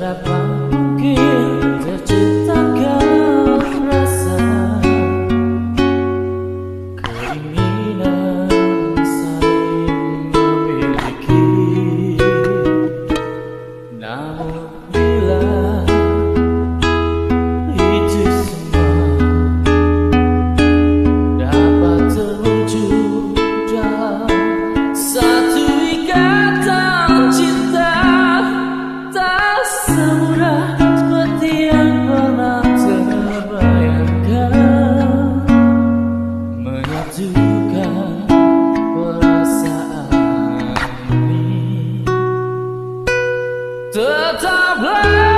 Berapa mungkin terciptakan rasa Keinginan saling memiliki? Namun bila itu love.